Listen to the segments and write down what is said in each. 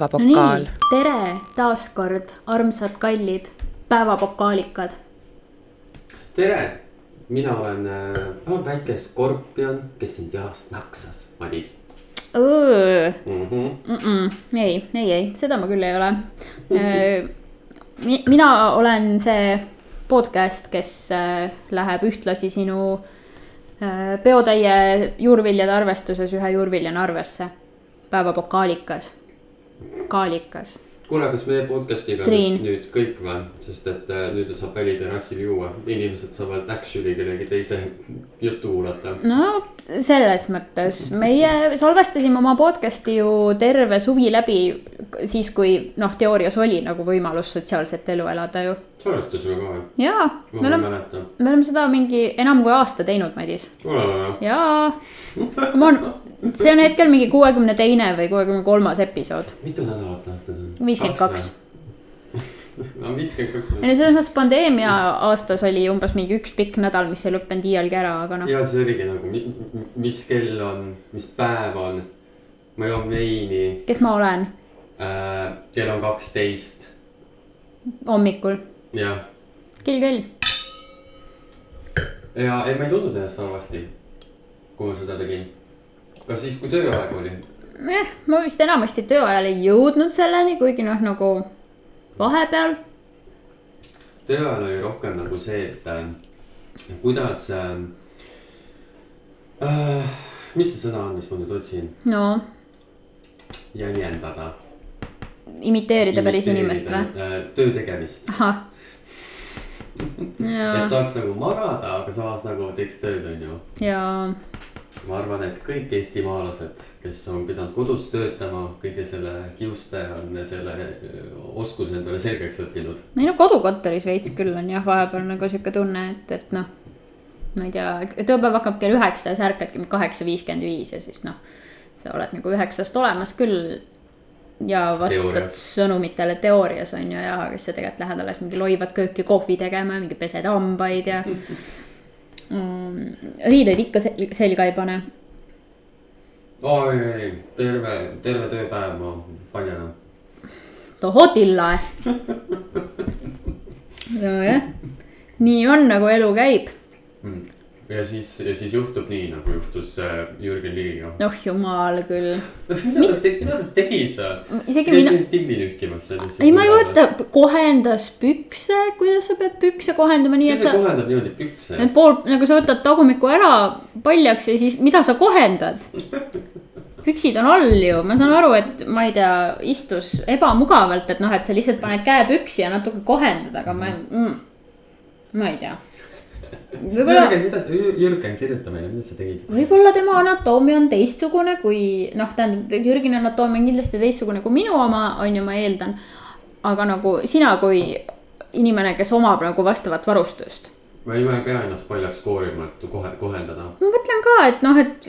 päevapokaal nii, tere taas kord, armsad kallid päevapokaalikad. tere, mina olen äh, väike skorpion, kes sind jalast naksas, Madis mm. -hmm. ei, ei, ei, seda ma küll ei ole. mina olen see podcast, kes äh, läheb ühtlasi sinu äh, peotäie juurviljade arvestuses ühe juurviljana arvesse. päevapokaalikas, kaalikas. kuule, kas meie podcast'iga Triin. nüüd, nüüd kõik või, sest et äh, nüüd saab väliterrassil juua, inimesed saavad actually kellegi teise juttu kuulata. no selles mõttes, meie salvestasime oma podcast'i ju terve suvi läbi, siis kui noh, teoorias oli nagu võimalus sotsiaalset elu elada ju. Salvestasime ka või? jaa, ma me oleme, me oleme seda mingi enam kui aasta teinud, Madis. jaa, come on, see on hetkel mingi kuuekümne teine või kuuekümne kolmas episood. mitu nädalat aastas on? viiskümmend kaks. no viiskümmend kaks. ei no selles mõttes pandeemia aastas oli umbes mingi üks pikk nädal, mis ei lõppenud iialgi ära, aga noh. ja see oligi nagu, mis kell on, mis päev on. ma joon veini kes ma olen äh,, kell on kaksteist, hommikul, jah kell küll. ja ei, ma ei tundnud ennast halvasti, kui ma seda tegin. ka siis, kui tööaeg oli. eh, ma vist enamasti tööajal ei jõudnud selleni, kuigi noh, nagu vahepeal. tööajal oli rohkem nagu see, et äh, kuidas äh,. Äh, mis see sõna on, mis ma nüüd otsin? no jäljendada. imiteerida päris inimest või?? töö tegemist, ahah. et, saaks nagu magada, aga samas nagu teeks tööd, onju. ja ma arvan, et kõik eestimaalased, kes on pidanud kodus töötama, kõige selle kiuste on selle oskuse endale selgeks õppinud. ei no kodukontoris veits küll on jah, vahepeal nagu sihuke tunne, et, et noh. ma ei tea, tööpäev hakkab kell üheksa ja sa ärkadki kaheksa viiskümmend viis ja siis noh. sa oled nagu üheksast olemas küll. Ja vastutad sõnumitele teoorias on ju ja siis sa tegelikult lähed alles mingi loivad kööki kohvi tegema, mingi pesed hambaid ja mm,. riideid ikka sel- selga ei pane. oi, ei, terve, terve tööpäev ma panen. tohoo tilla. nojah, nii on nagu elu käib, ja siis, ja siis juhtub nii, nagu juhtus äh, Jürgen Ligiga. noh jumal küll, mida ta tegi, mida ta tegi seal? isegi mina timmi nühkimas seal. ei, ma ei võta, kohendas pükse, kuidas sa pead pükse kohendama nii, et see sa. kohendab niimoodi pükse? Need pool, nagu sa võtad tagumiku ära paljaks ja siis mida sa kohendad? püksid on all ju, ma saan aru, et ma ei tea, istus ebamugavalt, et noh, et sa lihtsalt paned käe püksi ja natuke kohendad, aga ma mm,, ma ei tea. võib-olla, Jürgen, mida sa, Jürgen, kirjuta meile, mida sa tegid? võib-olla tema anatoomia on teistsugune kui noh, tähendab Jürgeni anatoomia on kindlasti teistsugune kui minu oma, on ju, ma eeldan. aga nagu sina kui inimene, kes omab nagu vastavat varustust ei, ma ei pea ennast paljaks koorima, et kohe, kohendada. ma mõtlen ka, et noh, et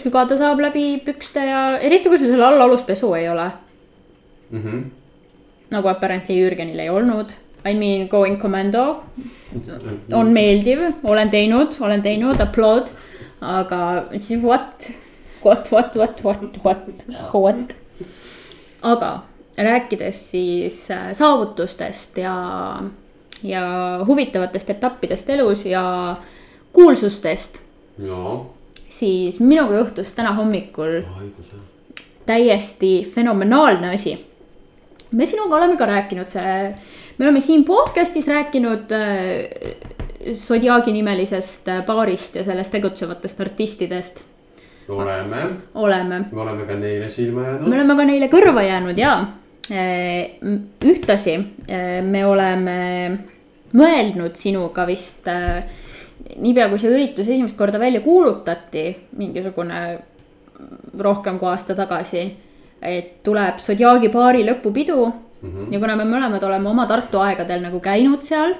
sügada saab läbi pükste ja eriti kui sul seal all aluspesu ei ole. Mm -hmm. nagu apparently Jürgenil ei olnud. I mean going commando on meeldiv, olen teinud, olen teinud, applaud. aga siis what, what, what, what, what, what, what. aga rääkides siis äh, saavutustest ja, ja huvitavatest etappidest elus ja kuulsustest siis minuga juhtus täna hommikul täiesti fenomenaalne asi. Me sinuga oleme ka rääkinud, see, me oleme siin podcast'is rääkinud äh, Zodiaagi nimelisest äh, baarist ja sellest tegutsevatest artistidest. oleme, oleme, me oleme ka neile silma me jäänud. oleme ka neile kõrva jäänud ja ühtlasi äh, me oleme mõelnud sinuga vist äh, niipea kui see üritus esimest korda välja kuulutati, mingisugune rohkem kui aasta tagasi. Et tuleb Zodiaagi baari lõpupidu mm. -hmm. ja kuna me mõlemad oleme oma Tartu aegadel nagu käinud seal,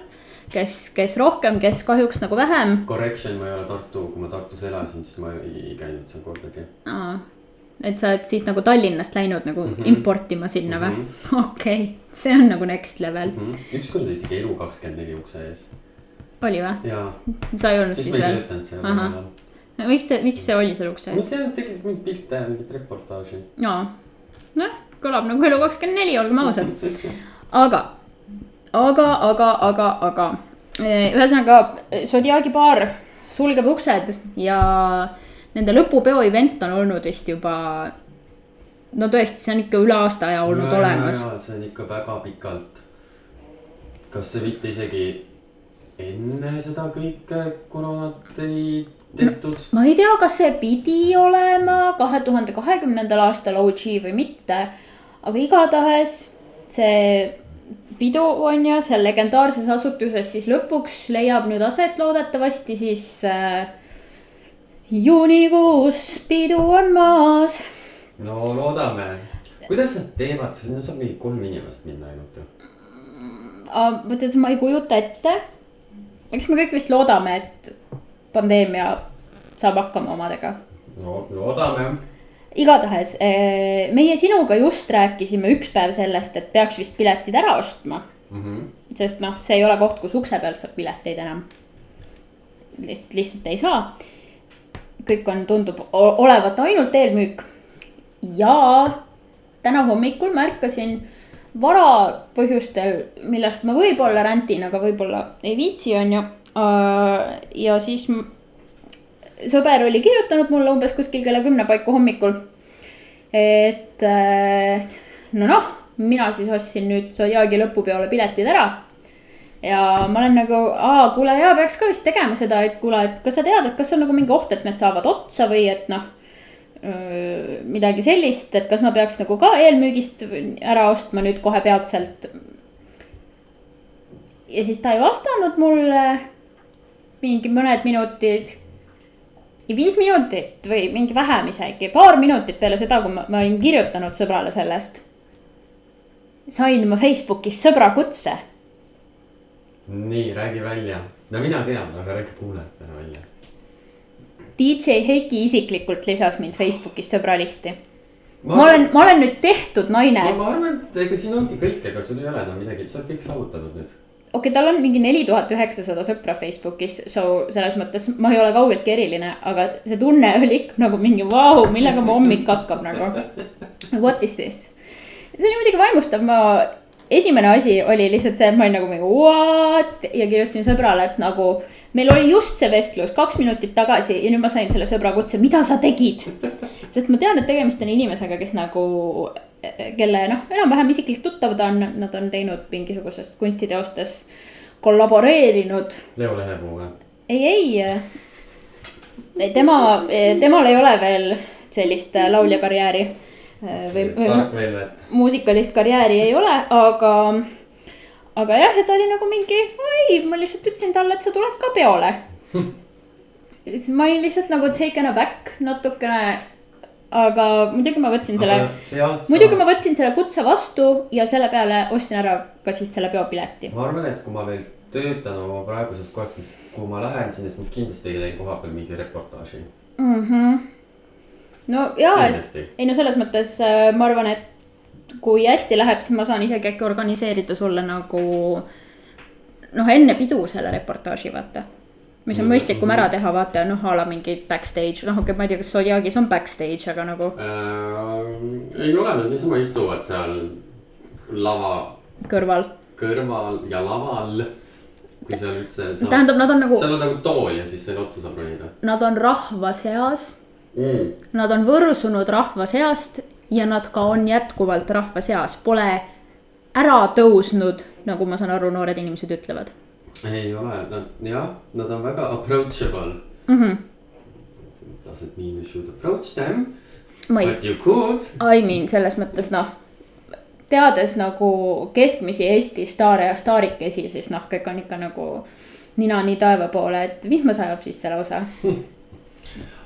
kes, kes rohkem, kes kahjuks nagu vähem. Correction, ma ei ole Tartu, kui ma Tartus elasin, siis ma ei käinud seal kordagi. et sa oled siis nagu Tallinnast läinud nagu mm. -hmm. importima sinna või? okei okay., see on nagu next level, ükskord oli isegi elu kakskümmend neli ukse ees oli või? ja sa ei olnud siis siis ma ei veel? töötanud seal enam. miks see, miks see oli seal ukse ma ees? tean, et tegid mingeid pilte ja mingit reportaaži. jaa, noh, kõlab nagu Elu kakskümmend neli, olgem ausad. aga, aga, aga, aga, aga ühesõnaga Zodiaagi baar sulgeb uksed ja nende lõpupeo event on olnud vist juba. no tõesti, see on ikka üle aasta aja olnud ja, olemas. see on ikka väga pikalt. kas see mitte isegi enne seda kõike koroonat ei tehtud? ma ei tea, kas see pidi olema kahe tuhande kahekümnendal aastal OG või mitte. aga igatahes see pidu on ju seal legendaarses asutuses siis lõpuks leiab nüüd aset loodetavasti siis äh, juunikuus pidu on maas. no loodame, kuidas nad teevad, sinna saab mingi kolm inimest minna ainult ju. mõtled, ma ei kujuta ette. eks me kõik vist loodame, et pandeemia saab hakkama omadega. no loodame igatahes eh, meie sinuga just rääkisime üks päev sellest, et peaks vist piletid ära ostma mm. -hmm. sest noh, see ei ole koht, kus ukse pealt saab pileteid enam. lihtsalt, lihtsalt ei saa. kõik on, tundub olevat ainult eelmüük. ja täna hommikul märkasin varapõhjustel, millest ma võib-olla rändin, aga võib-olla ei viitsi, on ju. Äh, ja siis sõber oli kirjutanud mulle umbes kuskil kella kümne paiku hommikul. et äh, no noh, mina siis ostsin nüüd Zodiaagi lõpupeole piletid ära. ja ma olen nagu, aa, kuule, jaa, peaks ka vist tegema seda, et kuule, et kas sa tead, et kas on nagu mingi oht, et need saavad otsa või et noh midagi sellist, et kas ma peaks nagu ka eelmüügist ära ostma nüüd kohe peatselt. ja siis ta ei vastanud mulle mingi mõned minutid viis minutit või mingi vähem isegi, paar minutit peale seda, kui ma, ma olin kirjutanud sõbrale sellest. sain ma Facebookis sõbra kutse. nii, räägi välja. no mina tean, aga räägi kuulajatele välja. DJ Heiki isiklikult lisas mind Facebookis sõbralisti. Ma, ma olen, ma olen nüüd tehtud naine. ma arvan, et ega siin ongi kõik, ega sul ei ole enam midagi, sa oled kõik saavutanud nüüd okei okay,, tal on mingi neli tuhat üheksasada sõpra Facebookis, so selles mõttes ma ei ole kaugeltki eriline, aga see tunne oli ikka nagu mingi vau wow,, millega mu hommik hakkab nagu. What is this? see oli muidugi vaimustav, ma, esimene asi oli lihtsalt see, et ma olin nagu mingi what ja kirjutasin sõbrale, et nagu meil oli just see vestlus kaks minutit tagasi ja nüüd ma sain selle sõbra kutse, mida sa tegid? sest ma tean, et tegemist on inimesega, kes nagu kelle noh, enam-vähem isiklik tuttav ta on, nad on teinud mingisugusest kunstiteostes kollaboreerinud. Leo Lehepuu või? ei, ei, tema, temal ei ole veel sellist lauljakarjääri. või, või muusikalist karjääri ei ole, aga, aga jah, ja ta oli nagu mingi, ei, ma lihtsalt ütlesin talle, et sa tuled ka peole siis ma olin lihtsalt nagu taken aback natukene aga muidugi ma võtsin selle, muidugi ma võtsin selle kutse vastu ja selle peale ostsin ära ka siis selle peopileti. ma arvan, et kui ma veel töötan oma praeguses kohas, siis kui ma lähen sinna, siis ma kindlasti teen kohapeal mingi reportaaži mm. -hmm. no jaa, ei no selles mõttes äh, ma arvan, et kui hästi läheb, siis ma saan isegi äkki organiseerida sulle nagu noh, enne pidu selle reportaaži, vaata mis on mõistlikum ära teha, vaata noh, a la mingi backstage, noh, okei okay,, ma ei tea, kas Zodiagis on backstage, aga nagu äh,. ei ole, nad niisama istuvad seal lava. kõrval. kõrval ja laval. kui seal üldse saab. tähendab, nad on nagu. seal on nagu tool ja siis selle otsa saab ronida. Nad on rahva seas mm.. Nad on võrsunud rahva seast ja nad ka on jätkuvalt rahva seas, pole ära tõusnud, nagu ma saan aru, noored inimesed ütlevad ei ole, nad jah, nad on väga approachable mm. -hmm. Doesn't mean you should approach them. But you could. I mean selles mõttes noh, teades nagu keskmisi Eesti staare ja staarikesi, siis noh, kõik on ikka nagu nina nii taeva poole, et vihma sajab sisse lausa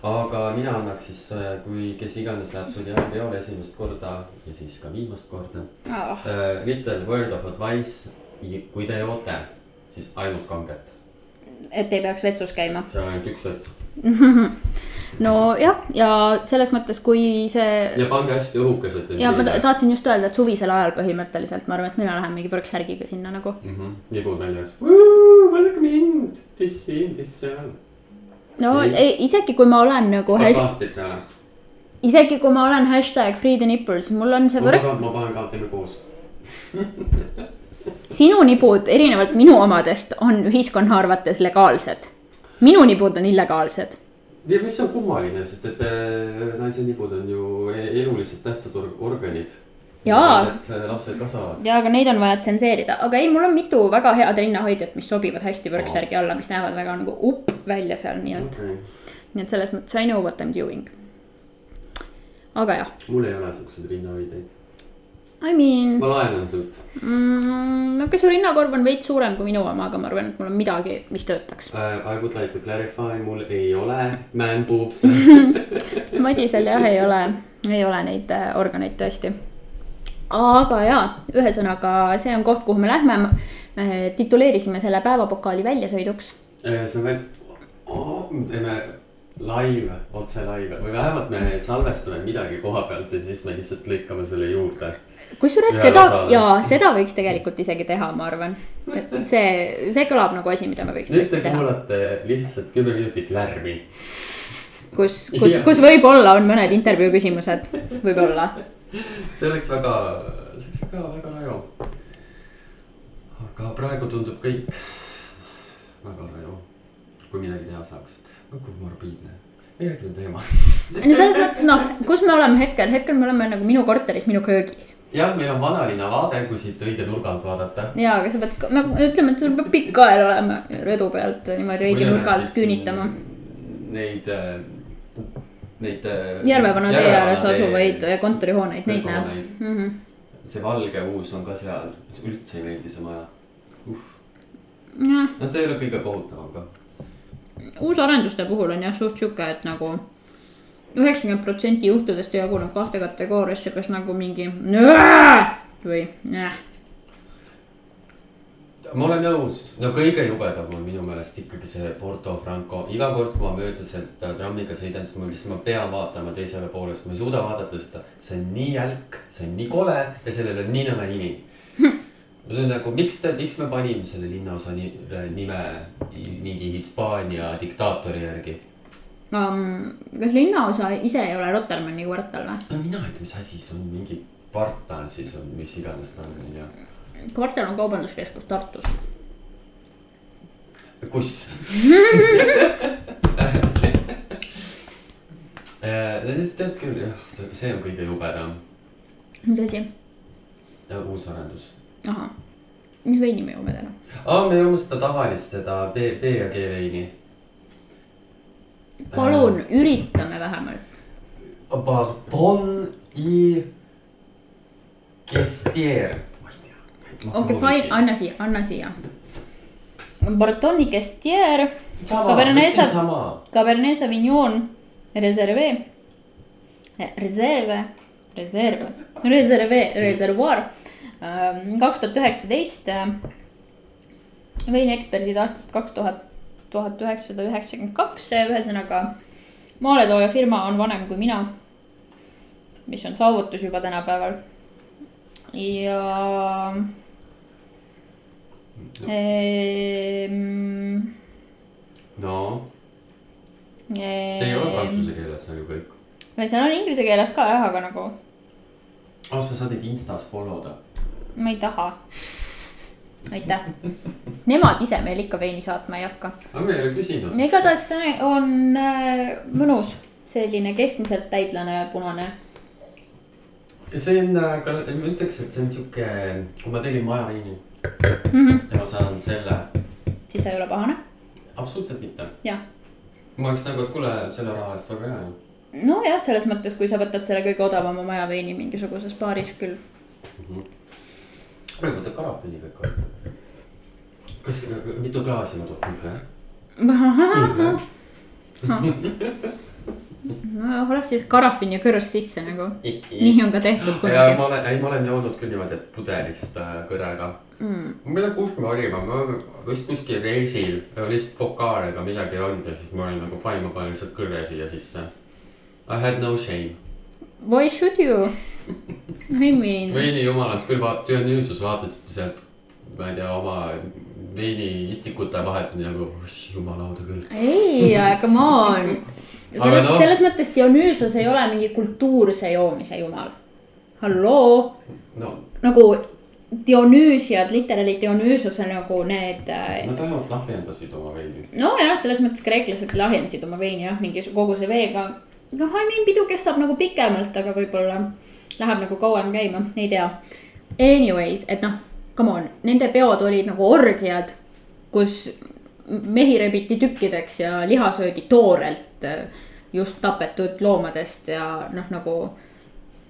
aga mina annaks siis, kui kes iganes läheb Zodiac peole esimest korda ja siis ka viimast korda oh.. Uh, little word of advice, kui te joote siis ainult kanget. et ei peaks vetsus käima. seal on ainult üks vets nojah, ja selles mõttes, kui see. ja pange hästi õhukesed. ja ma tahtsin just öelda, et suvisel ajal põhimõtteliselt ma arvan, et mina lähen mingi võrksärgiga sinna nagu mm. -hmm. nipud väljas, vaadake mind, tissi, tissi all. no ei, isegi kui ma olen nagu. plaastrit peale isegi kui ma olen hashtag free the nipples, mul on see võrk. ma panen ka, teeme koos sinu nipud erinevalt minu omadest on ühiskonna arvates legaalsed. minu nipud on illegaalsed. ja mis on kummaline, sest et äh, naise nipud on ju e-, eluliselt tähtsad organid jaa. et äh, lapsed kasvavad. ja, aga neid on vaja tsenseerida, aga ei, mul on mitu väga head rinnahoidjat, mis sobivad hästi võrksärgi alla, mis näevad väga nagu upp välja seal, nii et okay.. nii et selles mõttes I know what I m doing. aga jah. mul ei ole siukseid rinnahoidjaid. I mean. ma laenan sult mm,. no okei, su rinnakorv on veits suurem kui minu oma, aga ma arvan, et mul on midagi, mis töötaks uh,. I would like to clarify, mul ei ole man boobs Madisel jah, ei ole, ei ole neid äh, organeid tõesti aga jaa, ühesõnaga see on koht, kuhu me lähme. me tituleerisime selle päevapokaali väljasõiduks. Äh, see on veel oh,, teeme live, otse live või vähemalt me salvestame midagi koha pealt ja siis me lihtsalt lõikame selle juurde. kusjuures seda ja seda võiks tegelikult isegi teha, ma arvan, et see, see kõlab nagu asi, mida me võiks teha. nüüd te kuulate lihtsalt kümme minutit lärmi. kus, kus, kus võib-olla on mõned intervjuu küsimused, võib-olla see oleks väga, see oleks väga, väga raju. aga praegu tundub kõik väga raju, kui midagi teha saaks. Kui morbiidne, järgmine teema. no selles mõttes noh, kus me oleme hetkel, hetkel me oleme nagu minu korteris, minu köögis. jah, meil on vanalinna vaade, kui siit õige nurga alt vaadata. ja, aga sa pead, no ütleme, et sul peab pikk kael olema rõdu pealt niimoodi õige nurga alt küünitama. Neid äh, neid. Äh, Järvevana tee ääres asuvaid kontorihooneid, neid näeb mm. -hmm. see valge uus on ka seal, üldse ei meeldi see maja uh.. noh, ta ei ole kõige kohutavam ka. Uusarenduste puhul on jah suht sihuke, et nagu üheksakümmend protsenti juhtudest jaguneb kahte kategooriasse, kas nagu mingi või näh ma olen nõus, no kõige jubedam on minu meelest ikkagi see Porto Franco, iga kord, kui ma mööda sealt äh, trammiga sõidan, siis mul lihtsalt, ma pean vaatama teisele poole, sest ma ei suuda vaadata seda. see on nii jälk, see on nii kole ja sellel on nii nõme nimi. See on nagu, miks te, miks me panime selle linnaosa nime mingi Hispaania diktaatori järgi um,? kas linnaosa ise ei ole Rotermanni kvartal või? no mina ei tea, mis asi see on, mingi kvartal siis on, mis iganes ta on, ma ei tea kvartal on kaubanduskeskus Tartus. kus tead küll jah, see, see on kõige jubedam. mis asi? uusarendus. Ahah, mis veini me joome täna? aa, me joome seda tavalist, seda B, B ja G veini. palun äh,, üritame vähemalt. Pardon i gestier okei fine, anna siia, anna siia. Bartoni Kestier. Cabernet, Cabernet Sauvignon Reserve, Reserve, Reserve, Reserve, Reservoir. Ähm, kaks tuhat üheksateist. veinieksperdid aastast kaks tuhat, tuhat üheksasada üheksakümmend kaks, ühesõnaga maaletooja firma on vanem kui mina. mis on saavutus juba tänapäeval. ja Ehm... no. Ehm... see ei ole prantsuse keeles, see on ju kõik. või seal on inglise keeles ka jah, aga nagu. ah, sa saad neid Instas follow da. Ma ei taha. aitäh. Nemad ise meil ikka veini saatma ei hakka. aga me ei ole küsinud. igatahes see on äh, mõnus, selline keskmiselt täidlane punane see on, äh, ma ütleks, et see on sihuke, kui ma tegin majaveini mm. -hmm. ja ma saan selle. siis see ei ole pahane? absoluutselt mitte. ma oleks nagu, et kuule, selle raha eest väga hea ju. nojah, selles mõttes, kui sa võtad selle kõige odavama majaveini mingisuguses baaris küll mm. -hmm. Võtab karafiini kõik või? kas, mitu klaasi ma toon? no oleks siis karafin ja kõrs sisse nagu. nii on ka tehtud kunagi. ma olen, ei ma olen joonud küll niimoodi, et pudelist äh, kõrega mm.. ma ei tea, kus me olime, me olime vist kuskil reisil, lihtsalt pokaal ega midagi ei olnud ja siis ma olin nagu fine, ma panen lihtsalt kõrre siia sisse. I had no shame. Why should you? I mean. veini jumalat küll vaat-, Dionysus vaatas sealt, ma ei tea, oma veiniistikute vahelt nagu, jumala hauda küll. ei, come on selles, no. selles mõttes Dionüüsos ei ole mingi kultuurse joomise jumal. halloo no.. nagu Dionüüsiad, literaali Dionüüsose nagu need. Äh, Nad vähemalt lahjendasid oma veini. nojah, selles mõttes kreeklased lahjendasid oma veini jah, mingi koguse veega. Noh, I mean pidu kestab nagu pikemalt, aga võib-olla läheb nagu kauem käima, ei tea. Anyways, et noh, come on, nende peod olid nagu orgiad, kus mehi rebiti tükkideks ja liha söödi toorelt äh, just tapetud loomadest ja noh, nagu.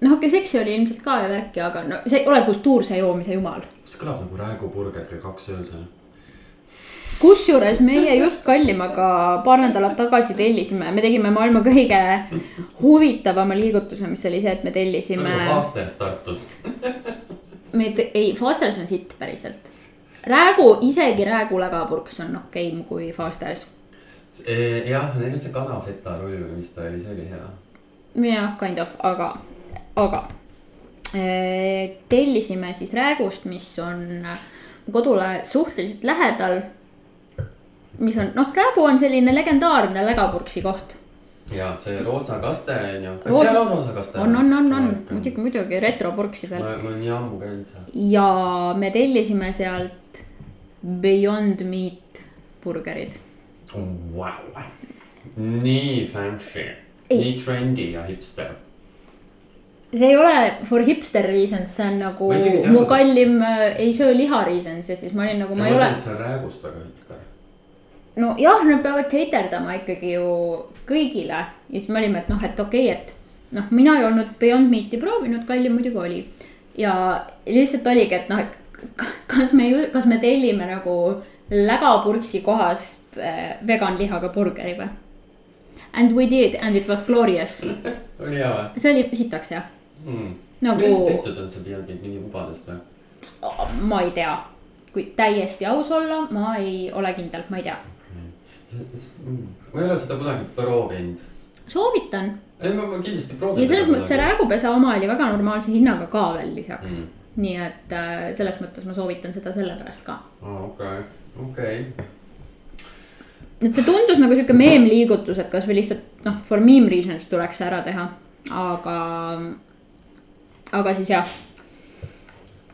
noh, okei seksi oli ilmselt ka ja värki, aga no see ei ole kultuurse joomise jumal. see kõlab nagu Raekoja burger kell kaks öösel kusjuures meie just Kallimaga paar nädalat tagasi tellisime, me tegime maailma kõige huvitavama liigutuse, mis oli see, et me tellisime. Fasters Tartus me te-, ei, Fasters on sitt päriselt räägu, isegi räägu lägapurks on okeim kui Fasters. jah, neil see kanafeta rull või mis ta oli, see oli hea. jah, kind of, aga, aga tellisime siis räägust, mis on kodule suhteliselt lähedal. Mis on, noh, räägu on selline legendaarne lägapurksi koht ja see roosa kaste on ju, kas Roos... seal on roosa kaste? on, on, on, on muidugi, muidugi retropurksidel. ma olen nii ammu käinud seal. ja me tellisime sealt Beyond Meat burgerid wow.. nii fancy, nii trendy ja hipster. see ei ole for hipster reasons, see on nagu mu kallim äh, ei söö liha reasons ja siis ma olin nagu, ma ei ole. see on räägust väga hipster nojah, nad peavad caterdama ikkagi ju kõigile ja siis me olime, et noh, et okei okay,, et noh, mina ei olnud Beyond Meat'i proovinud, kallim muidugi oli. ja lihtsalt oligi, et noh, et kas me, kas me tellime nagu lägapurksi kohast äh, veganlihaga burgeri või? And we did and it was glorious oli hea või? see oli sitaks jah hmm.. nagu. millest tehtud on see Beyond Meat, mingi vubadest või? ma ei tea, kui täiesti aus olla, ma ei ole kindel, ma ei tea ma ei ole seda kunagi proovinud. soovitan. ei, ma, kindlasti proovin. ja selles mõttes see räägupesa oma oli väga normaalse hinnaga ka veel lisaks mm.. nii et äh, selles mõttes ma soovitan seda sellepärast ka. okei, okei. et see tundus nagu sihuke meemliigutus, et kasvõi lihtsalt noh, for meme reasons tuleks see ära teha, aga, aga siis jah.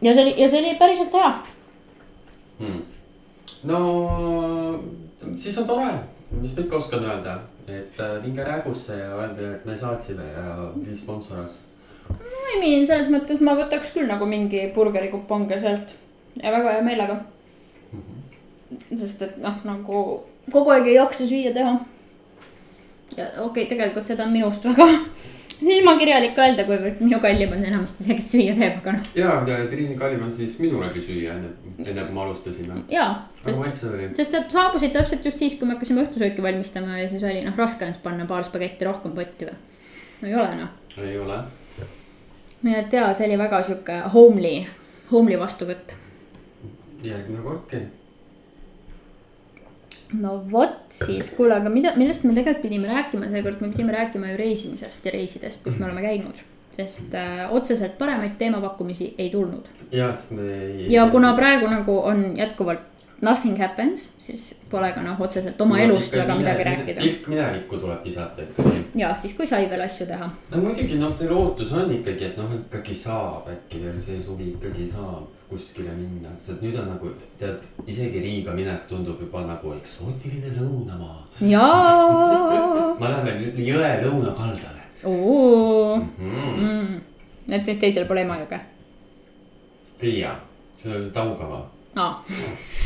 ja see oli, ja see oli päriselt hea hmm.. no siis on tore, mis ma ikka oskan öelda, et äh, minge räägusse ja öelge, et me saatsime ja please sponsor us. I mean selles mõttes ma võtaks küll nagu mingi burgerikuponge sealt ja väga hea meelega mm. -hmm. sest et noh, nagu kogu aeg ei jaksa süüa teha. okei okay,, tegelikult seda on minust väga silmakirjalik öelda, kuivõrd minu kallim on enamasti see, kes süüa teeb, aga noh. ja, ja Triin Kallim on siis minulegi süüa enne, enne kui me alustasime. ja. oli. sest et saabusid täpselt just siis, kui me hakkasime õhtusööki valmistama ja siis oli noh, raske on panna paar spagetti rohkem potti või. no ei ole noh. ei ole. nii et ja, see oli väga sihuke homely, homely vastuvõtt. järgmine kordki no vot siis, kuule, aga mida, millest me tegelikult pidime rääkima seekord, me pidime rääkima ju reisimisest ja reisidest, kus me oleme käinud. sest äh, otseselt paremaid teemapakkumisi ei tulnud. ja kuna praegu nagu on jätkuvalt nothing happens, siis pole ka noh, otseselt oma tuleb elust väga mine, midagi rääkida. ikka minevikku tuleb visata ikkagi. ja siis, kui sai veel asju teha. no muidugi noh, see lootus on ikkagi, et noh, ikkagi saab äkki veel see suvi ikkagi saab kuskile minna, sest nüüd on nagu tead, isegi Riiga minek tundub juba nagu eksootiline lõunamaa. jaa me läheme jõe lõunakaldale. Mm -hmm. mm. et siis teisel pole Emajõge? Riia, see on Taugamaa. aa Triini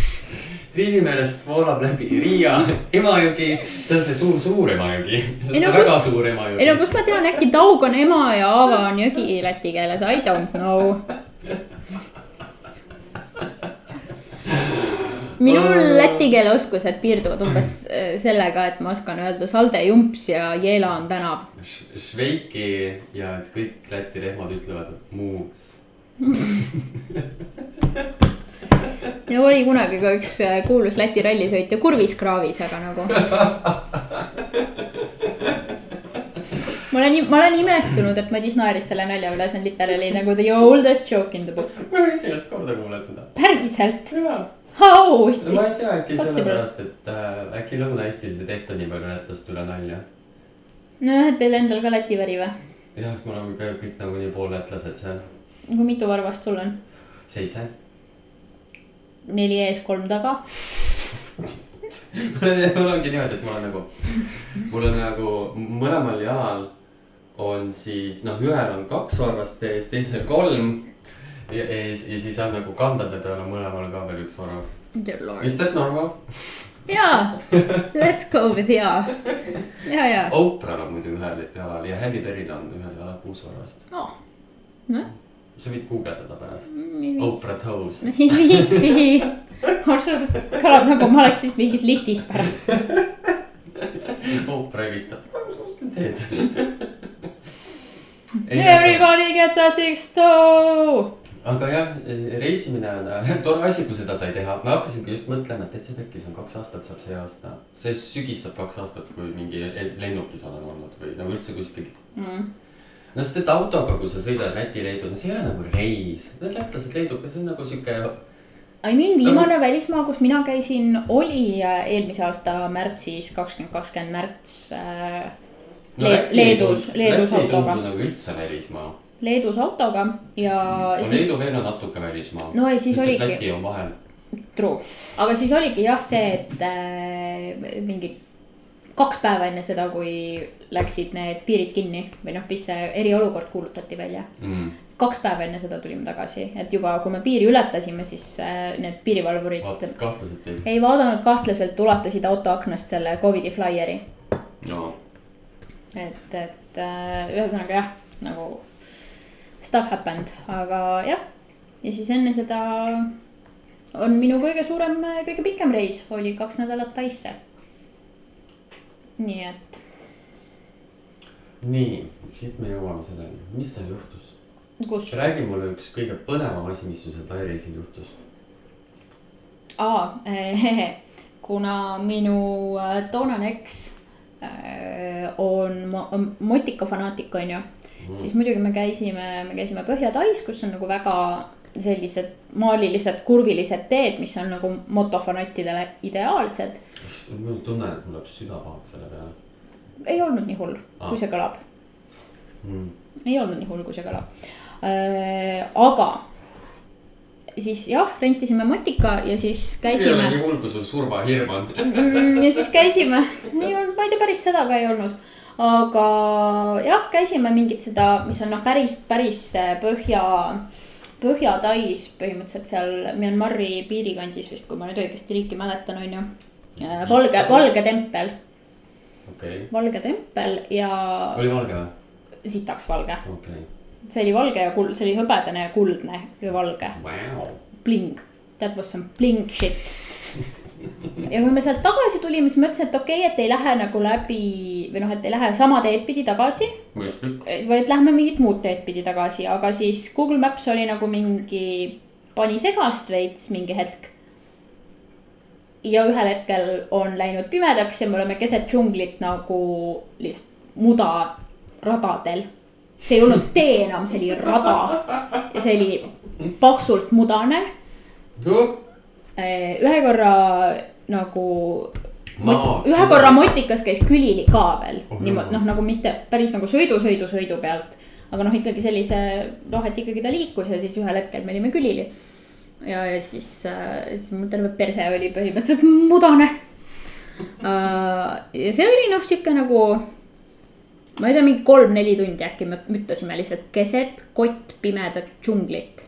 meelest voolab läbi Riia, Emajõgi, see on see suur, suur Emajõgi, see on see väga kus, suur Emajõgi. ei no kust ma tean, äkki Taug on ema ja Aava on jõgi läti keeles, I don't know. Minu läti keele oskused piirduvad umbes äh, sellega, et ma oskan öelda salde jumps ja jeela on tänav. Šveiki ja kõik Läti rehmad ütlevad muuks ja oli kunagi ka üks äh, kuulus Läti rallisõitja kurvis kraavis, aga nagu ma olen, ma olen imestunud, et Madis naeris selle nalja üle, see on literally nagu the oldest joke in the book. ma esimest korda kuulen seda. päriselt? How is this? ma ei tea, äkki sellepärast, et äh, äkki Lõuna-Eestis ei tehta nii palju lätlast üle nalja. nojah, et teil endal ka Läti veri või? jah, me oleme ka kõik nagunii poollätlased seal. kui mitu varvast sul on? seitse. Neli ees, kolm taga mul ongi niimoodi, et mul on nagu, mul on nagu mõlemal jalal on siis noh, ühel on kaks varvast ees, teisel kolm. ja, ja, ja siis on nagu kandade peal on mõlemal ka veel üks varvas. Is that normal? jaa, let's go with jaa, ja, ja. Oprah'l on muidu ühel jalal ja Halle Berry'l on ühel jalal kuus varvast oh.. noh sa võid guugeldada pärast. Oprah Toes. ei viitsi, otseselt kõlab nagu ma oleks siis mingis listis pärast. Oprah helistab, mis sa teed? Everybody gets a six toe. aga jah, reisimine on tore asi, kui seda sai teha, ma hakkasingi just mõtlema, et täitsa pekkis on kaks aastat saab see aasta. see sügis saab kaks aastat, kui mingi lennukis olen olnud või nagu üldse kuskil mm no sest, et autoga, kui sa sõidad Läti-Leedu, see ei ole nagu reis, need lätlased, leedukad, see on nagu sihuke. I mean viimane no. välismaa, kus mina käisin, oli äh, eelmise aasta märtsis, kakskümmend kakskümmend märts äh, no, Le. Leedus, Leedus autoga. nagu üldse välismaa. Leedus autoga ja no,. Leedu veel on natuke välismaa. no ja siis oligi. Läti on vahel. True, aga siis oligi jah see, et äh, mingi kaks päeva enne seda, kui läksid need piirid kinni või noh, mis see eriolukord kuulutati välja mm.. kaks päeva enne seda tulime tagasi, et juba, kui me piiri ületasime, siis äh, need piirivalvurid. vaatasid kahtlaselt teid? ei vaadanud kahtlaselt, ulatasid autoaknast selle Covidi flaieri no.. et, et äh, ühesõnaga jah, nagu stuff happened, aga jah. ja siis enne seda on minu kõige suurem, kõige pikem reis oli kaks nädalat Taisse nii et. nii, siit me jõuame selleni, mis seal juhtus? räägi mulle üks kõige põnevam asi, mis sul seal Tai reisil juhtus. aa eh,, kuna minu äh, toonane eks äh, on mo motikafanaatik, on ju mm., siis muidugi me käisime, me käisime Põhja-Tais, kus on nagu väga sellised maalilised kurvilised teed, mis on nagu motofanattidele ideaalsed mul on tunne, et mul läheb süda pahaks selle peale. ei olnud nii hull ah., kui see kõlab mm.. ei olnud nii hull, kui see kõlab äh,. aga siis jah, rentisime motika ja siis käisime. ei ole nii hull, kui sul surmahirm on mm, ja siis käisime, ei olnud, ma ei tea, päris seda ka ei olnud. aga jah, käisime mingit seda, mis on noh, päris, päris põhja, Põhja-Tais põhimõtteliselt seal Myanmari piirikandis vist, kui ma nüüd õigesti riiki mäletan, on ju Äh, valge, valge tempel. Okay.. valge tempel ja. oli valge või? sitaks valge. Okay.. see oli valge ja kuld, see oli hõbedane ja kuldne ja valge. Wow.. Bling, that was some bling shit. Ja kui me sealt tagasi tulime, siis mõtlesin, et okei okay,, et ei lähe nagu läbi või noh, et ei lähe sama teed pidi tagasi. vaid lähme mingit muud teed pidi tagasi, aga siis Google Maps oli nagu mingi, pani segast veits mingi hetk ja ühel hetkel on läinud pimedaks ja me oleme keset džunglit nagu lihtsalt mudaradadel. see ei olnud tee enam, see oli rada ja see oli paksult mudane. Eh, ühe korra nagu. ühe korra motikas käis külili ka veel oh, niimoodi noh, nagu mitte päris nagu sõidu, sõidu, sõidu pealt. aga noh, ikkagi sellise noh, et ikkagi ta liikus ja siis ühel hetkel me olime külili ja, ja siis äh,, siis mul terve perse oli põhimõtteliselt mudane äh,. ja see oli noh, sihuke nagu. ma ei tea, mingi kolm-neli tundi äkki me müttasime lihtsalt keset kottpimedat džunglit.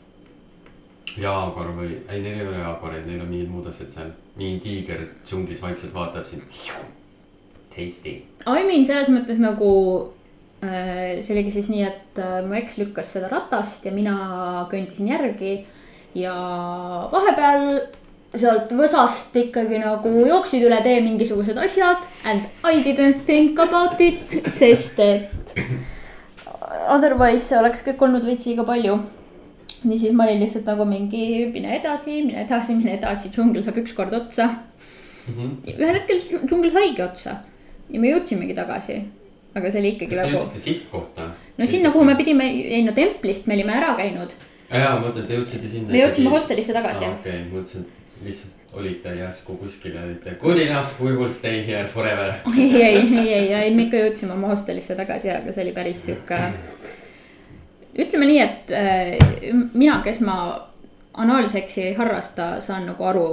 Jaagor või, ei neil ei ole jaagoreid, neil on mingid muud asjad seal. mingi tiiger džunglis vaikselt vaatab sind. Tasty. I mean selles mõttes nagu äh, see oligi siis nii, et mu eks lükkas seda ratast ja mina kõndisin järgi ja vahepeal sealt võsast ikkagi nagu jooksid üle tee mingisugused asjad and I didn't think about it, sest et otherwise oleks kõik olnud veits liiga palju. niisiis ma olin lihtsalt nagu mingi mine edasi, mine edasi, mine edasi, džungel saab ükskord otsa mm. -hmm. ühel hetkel džungel saigi otsa ja me jõudsimegi tagasi. aga see oli ikkagi nagu. Te jõudsite sihtkohta? no sinna, kuhu me pidime, ei no templist me olime ära käinud jaa, ma mõtlen, te jõudsite sinna. me jõudsime hostelisse tagasi ah,. okei okay., mõtlesin, et lihtsalt olite järsku kuskil ja olite good enough, we will stay here forever. ei, ei, ei, ei, ei, me ikka jõudsime oma hostelisse tagasi, aga see oli päris sihuke. ütleme nii, et äh, mina, kes ma anaalseksi ei harrasta, saan nagu aru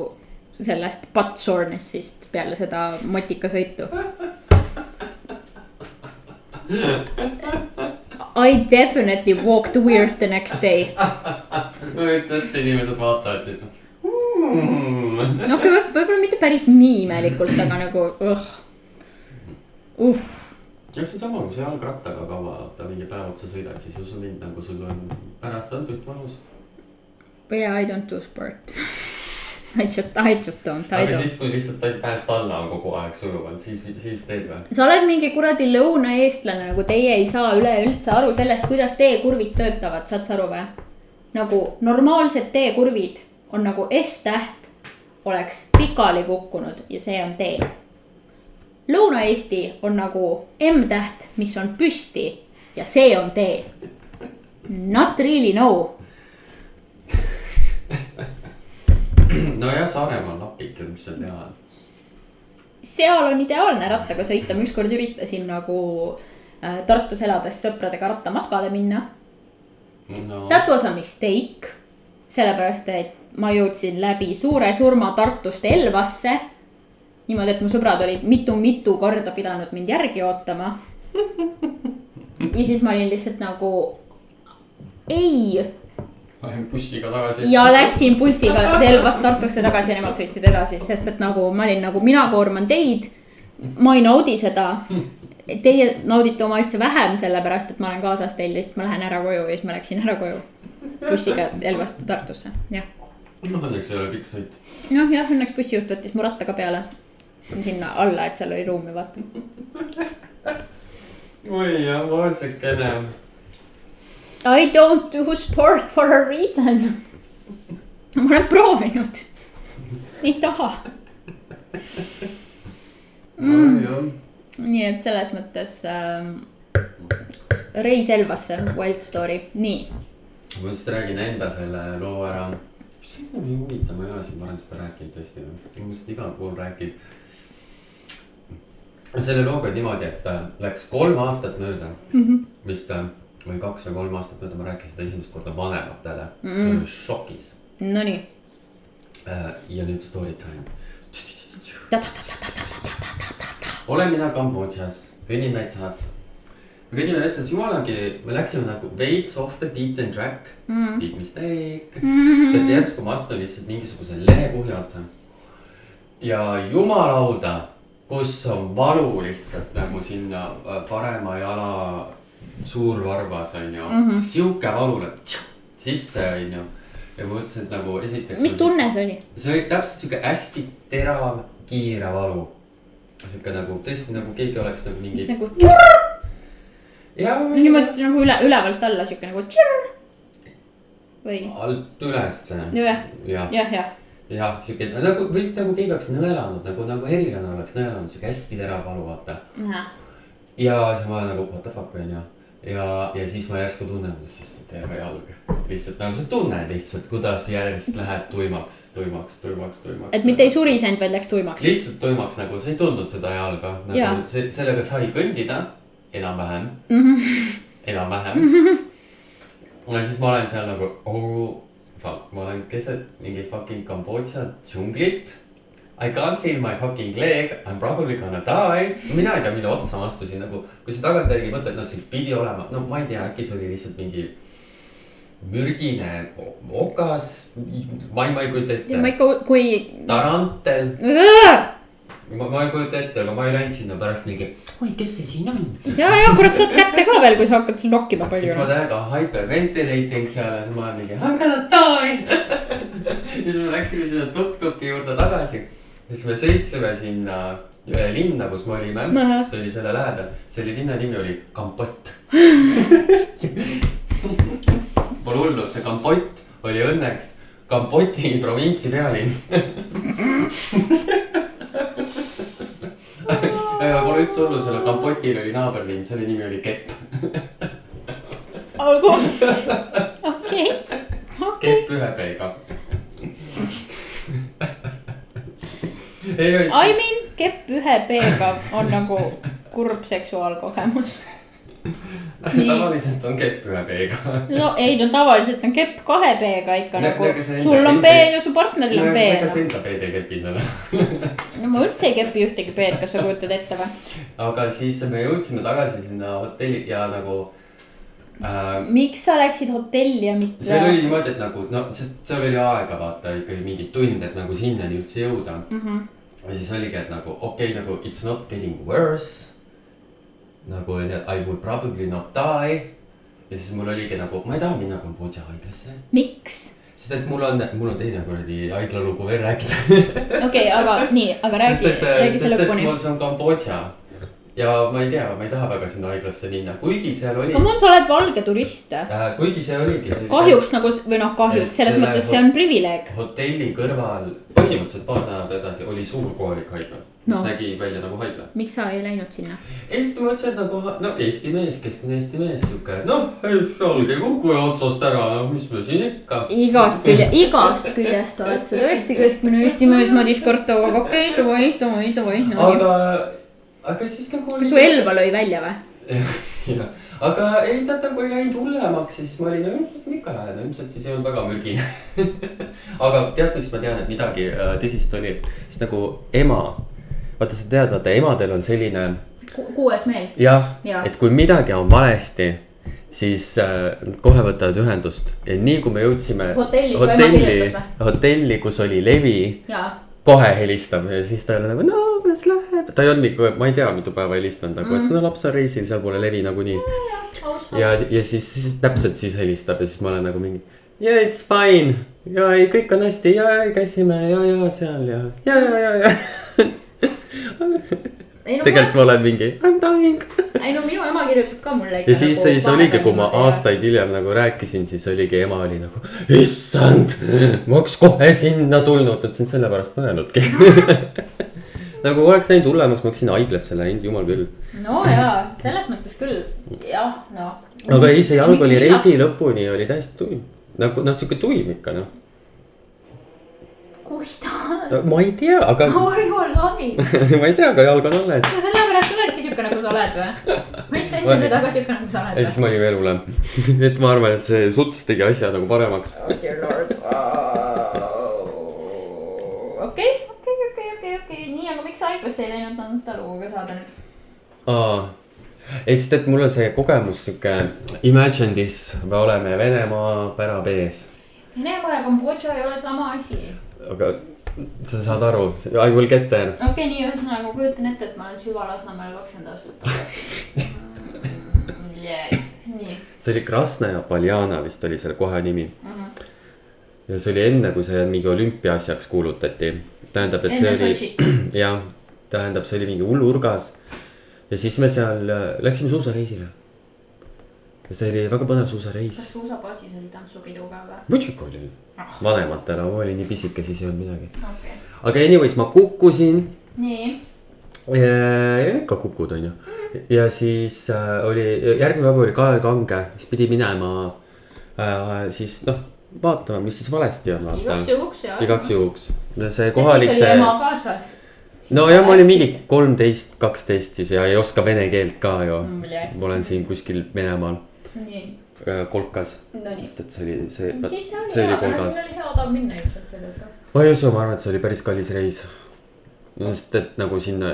sellest butt soreness'ist peale seda motikasõitu I definitely walked weird the next day. kujuta ette, inimesed vaatavad sind mm.. no okei, võib-olla mitte päris nii imelikult, aga nagu uh.. Uh. jah, see on sama, kui sa jalgrattaga kaua, vaata mingi päev otsa sõidad, siis usu mind, nagu sul on pärast andult valus. Yeah, I don't do sport I just, I just don't. aga siis, kui lihtsalt ainult pääst alla on kogu aeg sujuvalt, siis, siis teed või? sa oled mingi kuradi lõunaeestlane, nagu teie ei saa üleüldse aru sellest, kuidas teekurvid töötavad, saad sa aru või? nagu normaalsed teekurvid on nagu S-täht oleks pikali kukkunud ja see on tee. Lõuna-Eesti on nagu M-täht, mis on püsti ja see on tee. Not really no nojah, Saaremaal napib ju, mis seal teha on. seal on ideaalne rattaga sõita, ma ükskord üritasin nagu äh, Tartus elades sõpradega rattamatkale minna no.. That was a mistake, sellepärast et ma jõudsin läbi suure surma Tartust Elvasse. niimoodi, et mu sõbrad olid mitu-mitu korda pidanud mind järgi ootama. ja siis ma olin lihtsalt nagu ei Lähen bussiga tagasi. ja läksin bussiga Elvast Tartusse tagasi ja nemad sõitsid edasi, sest et nagu ma olin nagu mina koorman teid. ma ei naudi seda. Teie naudite oma asja vähem, sellepärast et ma olen kaasas teil, lihtsalt ma lähen ära koju ja siis ma läksin ära koju. bussiga Elvast Tartusse, jah. no õnneks ei ole pikk sõit. noh, jah, õnneks bussijuht võttis mu ratta ka peale. sinna alla, et seal oli ruumi, vaata. oi jah, vaesekene I don't do sport for a reason. ma olen proovinud, ei taha mm.. nii et selles mõttes äh, reis Elvasse, wild story, nii. ma just räägin enda selle loo ära. see on nii huvitav, ma ei ole siin varem seda rääkinud tõesti, ma seda igal pool rääkinud. selle looga niimoodi, et äh, läks kolm aastat mööda mm, -hmm. vist äh, või kaks või kolm aastat mööda ma rääkisin seda esimest korda vanematele mm., nad olid šokis. Nonii. Äh, ja nüüd story time. olen mina Kambodžas, kõnnin metsas. me kõnnime metsas jumalagi, me läksime nagu veits off the beaten track mm., big mistake mm.. sest et järsku ma astun lihtsalt mingisuguse leekuhja otsa. ja jumalauda, kus on valu lihtsalt nagu sinna parema jala suur varvas on ju mm, -hmm. sihuke valu läheb sisse on ju. ja ma mõtlesin, et nagu esiteks. mis tunne see oli? see oli täpselt sihuke hästi terav, kiire valu. sihuke nagu tõesti nagu keegi oleks nagu mingi. nagu. ja. niimoodi nagu üle, ülevalt alla sihuke nagu. või? alt ülesse. jah, jah, jah jah, sihuke nagu võib nagu keegi oleks nõelanud nagu, nagu erilane oleks nõelanud, sihuke hästi terav valu, vaata. Ja siis ma olen nagu what the fuck on ju ja, ja siis ma järsku tunnen, kuidas siis terve jalg lihtsalt nagu sa tunned lihtsalt, kuidas järjest läheb tuimaks, tuimaks, tuimaks, tuimaks. et mitte ei surisenud, vaid läks tuimaks. lihtsalt tuimaks nagu sa ei tundnud seda jalga, nagu see, sellega sai kõndida enam-vähem mm, -hmm. enam-vähem mm. -hmm. ja siis ma olen seal nagu oh fuck, ma olen keset mingi fucking Kambodža džunglit I can't feel my fucking leg, I m probably gonna die. mina ei tea, mille otsa ma astusin nagu, kui sa tagantjärgi mõtled, noh, see pidi olema, no ma ei tea, äkki see oli lihtsalt mingi mürgine okas. ma ei, ma ei kujuta ette. ma ikka, kui. tarantel. ma, ma ei kujuta ette, aga ma ei läinud sinna pärast mingi, oi, kes see siin on. ja, ja kurat, saad kätte ka veel, kui sa hakkad siin nokkima palju. siis ma täiega hyperventilating seal ja siis ma olen mingi, I m gonna die ja siis me läksime sinna tuk-tuki juurde tagasi siis me sõitsime sinna ühe linna, kus me olime, see oli selle lähedal, selle linna nimi oli Kampott. Pole hullu, see Kampott oli õnneks Kampoti provintsi pealinn. Aga pole üldse hullu, sellel Kampotil oli naaberlinn, selle nimi oli Kepp. Olgu, okei, okei. Kepp ühe P-ga I mean, kepp ühe B-ga on nagu kurb seksuaalkogemus tavaliselt on kepp ühe B-ga. no ei, no tavaliselt on kepp kahe B-ga ikka no, nagu, sul on B ja su partneril on B. kas sa enda B-d ei kepi seal no ma üldse ei kepi ühtegi B-d, kas sa kujutad ette või? aga siis me jõudsime tagasi sinna hotelli ja nagu äh,. miks sa läksid hotelli ja mitte? seal oli niimoodi, et nagu noh, sest seal oli aega vaata ikkagi mingi tund, et nagu sinnani üldse jõuda mm. -hmm. Ja siis oligi, et nagu okei okay,, nagu it's not getting worse. nagu I would probably not die. ja siis mul oligi nagu, ma ei taha minna Kambodža haiglasse. miks? sest et mul on, mul on teine kuradi haiglalugu veel rääkida. okei aga nii, aga räägi, räägi see lõpuni. mul see on Kambodža ja ma ei tea, ma ei taha väga sinna haiglasse minna, kuigi seal oli. Come on, sa oled valge turist äh,. kuigi see oligi. kahjuks nagu või noh, kahjuks selles mõttes see on privileeg. hotelli kõrval, põhimõtteliselt paar tänavat edasi oli suur kohalik haigla. mis no. nägi välja nagu haigla. miks sa ei läinud sinna? siis ma mõtlesin, et nagu no Eesti mees, keskmine Eesti mees, sihuke noh, jalg ei kuku ja otsast ära, no mis me siin ikka. igast külje, igast küljest oled sa tõesti keskmine Eesti mees, Madis Kartov, aga okei okay,, davai, davai, davai no,. aga aga siis nagu. kas su Elva lõi välja või? jah, aga ei ta nagu ei läinud hullemaks, siis ma olin, no mis siin ikka lähen, ilmselt siis ei olnud väga mürgine aga tead, miks ma tean, et midagi äh, tõsist oli, sest nagu ema, vaata sa tead, vaata emadel on selline Ku. kuues meel. jah ja., et kui midagi on valesti siis äh, kohe võtavad ühendust ja nii kui me jõudsime. hotelli, hotelli, kus oli levi. Kohe helistab ja siis ta oli nagu no kuidas läheb, ta ei olnud ikka, ma ei tea, mitu päeva helistanud nagu mm., et no laps on reisil, seal pole levi nagunii. ja, ja siis, siis täpselt siis helistab ja siis ma olen nagu mingi. Yeah, it's fine ja ei, kõik on hästi ja, ja käisime ja, ja seal ja, ja, ja, ja, ja No, tegelikult ma olen mingi I m dying. ei no minu ema kirjutab ka mulle. ja siis nagu, siis oligi, kui ma aastaid hiljem nagu rääkisin, siis oligi ema oli nagu. issand, ma oleks kohe sinna tulnud, ütlesin sellepärast ma ei öelnudki nagu oleks läinud hullemaks, ma oleksin haiglasse läinud, jumal küll. no jaa, selles mõttes küll, jah, noh. aga ei, see jalg oli reisi lõpuni oli täiesti tuim, nagu noh, sihuke tuim ikka noh. Kuidas? ma ei tea, aga. Harju Lai. ma ei tea, aga jalg on alles. sellepärast oledki sihuke nagu sa oled või? miks sa enne seda ka sihuke nagu sa oled? siis ma olin veel hullem et ma arvan, et see suts tegi asja nagu paremaks. oh dear lord. okei okei, nii, aga miks sa haiglasse ei läinud, tahan seda lugu ka saada nüüd. aa, ei, sest et mul on see kogemus sihuke, imagine this, me oleme Venemaa pärab ees. Venemaa ja Kambodža ei ole sama asi. Aga sa saad aru, I will get there. okei okay,, nii ühesõnaga kujutan ette, et ma olen süva Lasnamäel kakskümmend aastat tagasi yeah.. nii. see oli Krasnaja Poljana vist oli selle koha nimi uh. Mhm. -huh. ja see oli enne, kui see mingi olümpia asjaks kuulutati tähendab, et see oli, jah, tähendab, see oli mingi hullurgas. ja siis me seal äh, läksime suusareisile. Ja see oli väga põnev suusareis. kas suusabaasis oli tantsupidu ka või? muidugi oli ah,, vanematele, ma olin nii pisike, siis ei olnud midagi okay.. aga anyways, ma kukkusin. nii. ikka kukud, on ju. ja siis äh, oli, järgmine päev oli Kael Kange, siis pidi minema äh, siis noh vaatama, mis siis valesti on, vaata. igaks juhuks jah. igaks juhuks, see kohalik see. ema kaasas. nojah, ma olin mingi kolmteist, kaksteist siis ja ei oska vene keelt ka ju mm,. ma olen siin kuskil Venemaal. Äh, kolkas no,. sest et see oli see. siis see oli see hea, aga siin oli hea odav minna ilmselt seetõttu. ma ei usu, ma arvan, et see oli päris kallis reis. sest et nagu sinna,